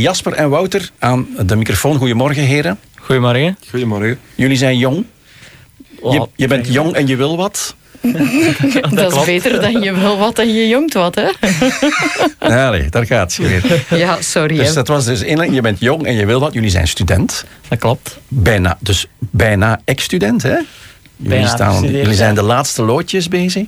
Jasper en Wouter aan de microfoon. Goedemorgen, heren. Goedemorgen. Goedemorgen. Jullie zijn jong. Je, je bent jong en je wil wat. dat, is klopt. beter dan je wil wat en je jongt wat, hè? Ja, nee, daar gaat het weer. Ja, sorry. Dus hè. dat was dus inleiding. Je bent jong en je wil wat. Jullie zijn student. Dat klopt. Bijna, dus bijna ex-student, hè? Jullie, Bijna staan, jullie zijn de laatste loodjes bezig.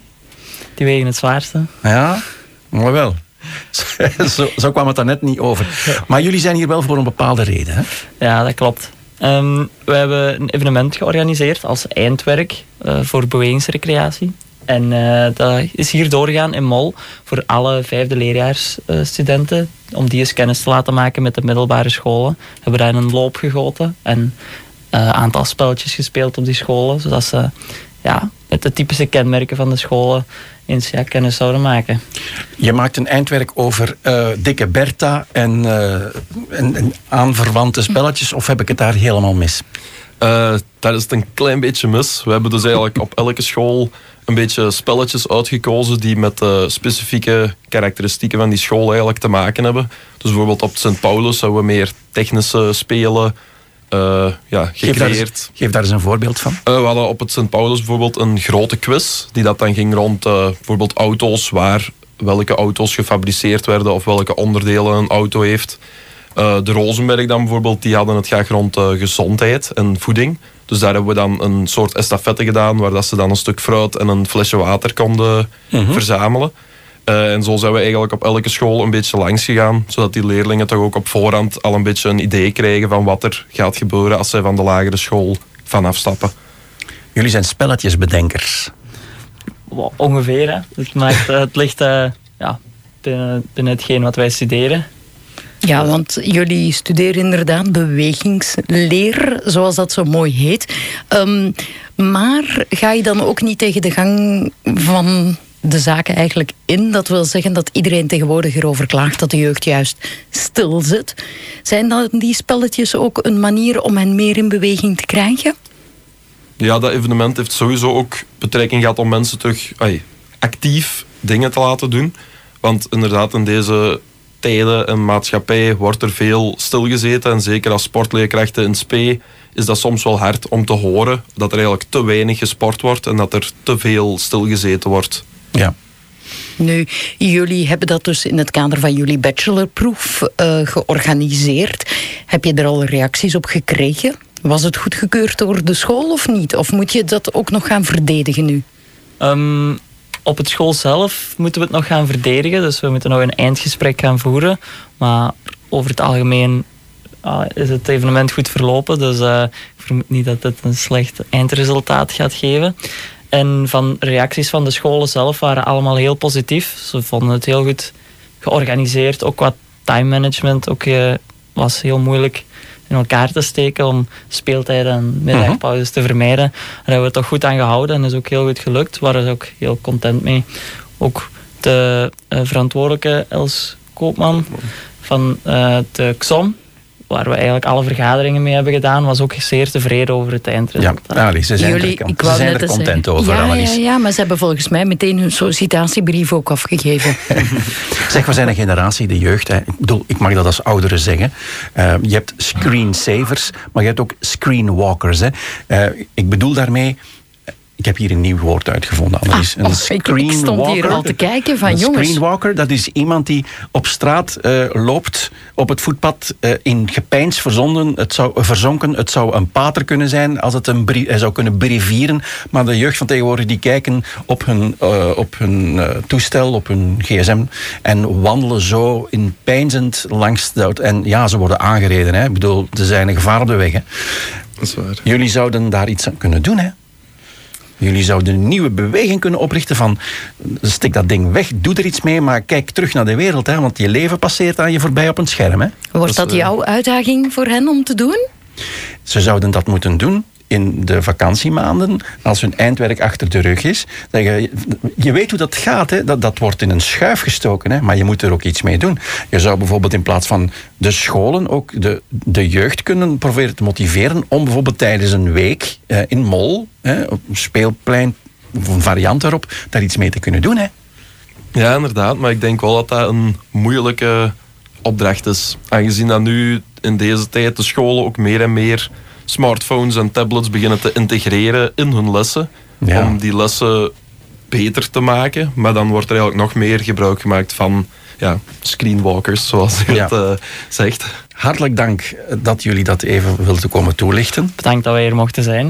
Die wegen het zwaarste. Ja, maar wel. Zo, zo kwam het daar net niet over. Maar jullie zijn hier wel voor een bepaalde reden, hè? Ja, dat klopt. Ehm, we hebben een evenement georganiseerd als eindwerk eh, voor bewegingsrecreatie. En eh, dat is hier doorgegaan in Mol voor alle vijfde leerjaarsstudenten. om die eens kennis te laten maken met de middelbare scholen. We hebben daar een loop gegoten en eh, een aantal spelletjes gespeeld op die scholen. Zodat ze ja, met de typische kenmerken van de scholen eens ja, kennis zouden maken. Je maakt een eindwerk over eh, Dikke Bertha en, eh, en, en aanverwante spelletjes. Of heb ik het daar helemaal mis? Eh, daar is het een klein beetje mis. We hebben dus eigenlijk op elke school een beetje spelletjes uitgekozen die met de specifieke karakteristieken van die school eigenlijk te maken hebben. Dus bijvoorbeeld op Sint Paulus zouden we meer technische spelen eh, ja, Geef daar, gecreëerd. eens, geef daar eens een voorbeeld van. Eh, we hadden op het Sint Paulus bijvoorbeeld een grote quiz, die dat dan ging rond eh, bijvoorbeeld auto's, waar welke auto's gefabriceerd werden of welke onderdelen een auto heeft. De Rozenberg dan bijvoorbeeld, die hadden het graag rond gezondheid en voeding. Dus daar hebben we dan een soort estafette gedaan, waar dat ze dan een stuk fruit en een flesje water konden verzamelen. Eh, en zo zijn we eigenlijk op elke school een beetje langs gegaan, zodat die leerlingen toch ook op voorhand al een beetje een idee krijgen van wat er gaat gebeuren als zij van de lagere school vanaf stappen. Jullie zijn spelletjesbedenkers. Ongeveer, hè. Het, maakt, eh, het ligt eh, ja, binnen, binnen hetgeen wat wij studeren. Ja, want jullie studeren inderdaad bewegingsleer, zoals dat zo mooi heet. Ehm, maar ga je dan ook niet tegen de gang van de zaken eigenlijk in? Dat wil zeggen dat iedereen tegenwoordig erover klaagt dat de jeugd juist stil zit. Zijn dan die spelletjes ook een manier om hen meer in beweging te krijgen? Ja, dat evenement heeft sowieso ook betrekking gehad om mensen terug actief dingen te laten doen. Want inderdaad, in deze tijden en maatschappij wordt er veel stilgezeten. En zeker als sportleerkrachten in spe is dat soms wel hard om te horen dat er eigenlijk te weinig gesport wordt en dat er te veel stilgezeten wordt. Ja. Nu, jullie hebben dat dus in het kader van jullie bachelorproef eh, georganiseerd. Heb je er al reacties op gekregen? Was het goedgekeurd door de school of niet? Of moet je dat ook nog gaan verdedigen nu? Ehm, op het school zelf moeten we het nog gaan verdedigen. Dus we moeten nog een eindgesprek gaan voeren. Maar over het algemeen ah, is het evenement goed verlopen. Dus eh, ik vermoed niet dat het een slecht eindresultaat gaat geven. En van reacties van de scholen zelf waren allemaal heel positief. Ze vonden het heel goed georganiseerd. Ook qua time management ook, eh, was heel moeilijk in elkaar te steken om speeltijden en middagpauzes te vermijden. Daar hebben we het toch goed aan gehouden en is ook heel goed gelukt. We waren er ook heel content mee. Ook de eh, verantwoordelijke Els Koopman van eh, de XOM, waar we eigenlijk alle vergaderingen mee hebben gedaan, was ook zeer tevreden over het Ja, eindresultaat. Annelies, ze zijn Jullie, er, ik ze zijn net er eens content zeggen. over, ja, Annelies. Ja, ja, maar ze hebben volgens mij meteen hun sollicitatiebrief ook afgegeven. Zeg, we zijn een generatie, de jeugd. Hè. Ik bedoel, ik mag dat als ouderen zeggen. Eh, je hebt screensavers, maar je hebt ook screenwalkers. Hè. Eh, ik bedoel daarmee... Ik heb hier een nieuw woord uitgevonden, Annelies. Ah, oh, ik- ik stond hier al te kijken van, een jongens. screenwalker, dat is iemand die op straat eh, loopt, op het voetpad, eh, in gepeins verzonden, het zou, verzonken. Het zou een pater kunnen zijn, als het een hij zou kunnen brivieren. Maar de jeugd van tegenwoordig, die kijken op hun, eh, op hun eh, toestel, op hun gsm, en wandelen zo in peinzend langs de... En ja, ze worden aangereden. Hè. Ik bedoel, ze zijn een gevaar op de weg. Hè. Dat is waar. Jullie zouden daar iets aan kunnen doen, hè? Jullie zouden een nieuwe beweging kunnen oprichten van stik dat ding weg, doe er iets mee, maar kijk terug naar de wereld, hè, want je leven passeert aan je voorbij op een scherm. Hè. Wordt Dat dat eh, jouw uitdaging voor hen om te doen? Ze zouden dat moeten doen in de vakantiemaanden, als hun eindwerk achter de rug is. Je, je weet hoe dat gaat, hè? Dat, dat wordt in een schuif gestoken, hè? maar je moet er ook iets mee doen. Je zou bijvoorbeeld in plaats van de scholen ook de, de jeugd kunnen proberen te motiveren om bijvoorbeeld tijdens een week eh, in Mol, hè, op een speelplein, of een variant daarop, daar iets mee te kunnen doen. Hè? Ja, inderdaad. Maar ik denk wel dat dat een moeilijke opdracht is. Aangezien dat nu in deze tijd de scholen ook meer en meer smartphones en tablets beginnen te integreren in hun lessen. Ja. Om die lessen beter te maken. Maar dan wordt er eigenlijk nog meer gebruik gemaakt van ja, screenwalkers, zoals u Ja. het eh, zegt. Hartelijk dank dat jullie dat even wilden komen toelichten. Bedankt dat wij hier mochten zijn.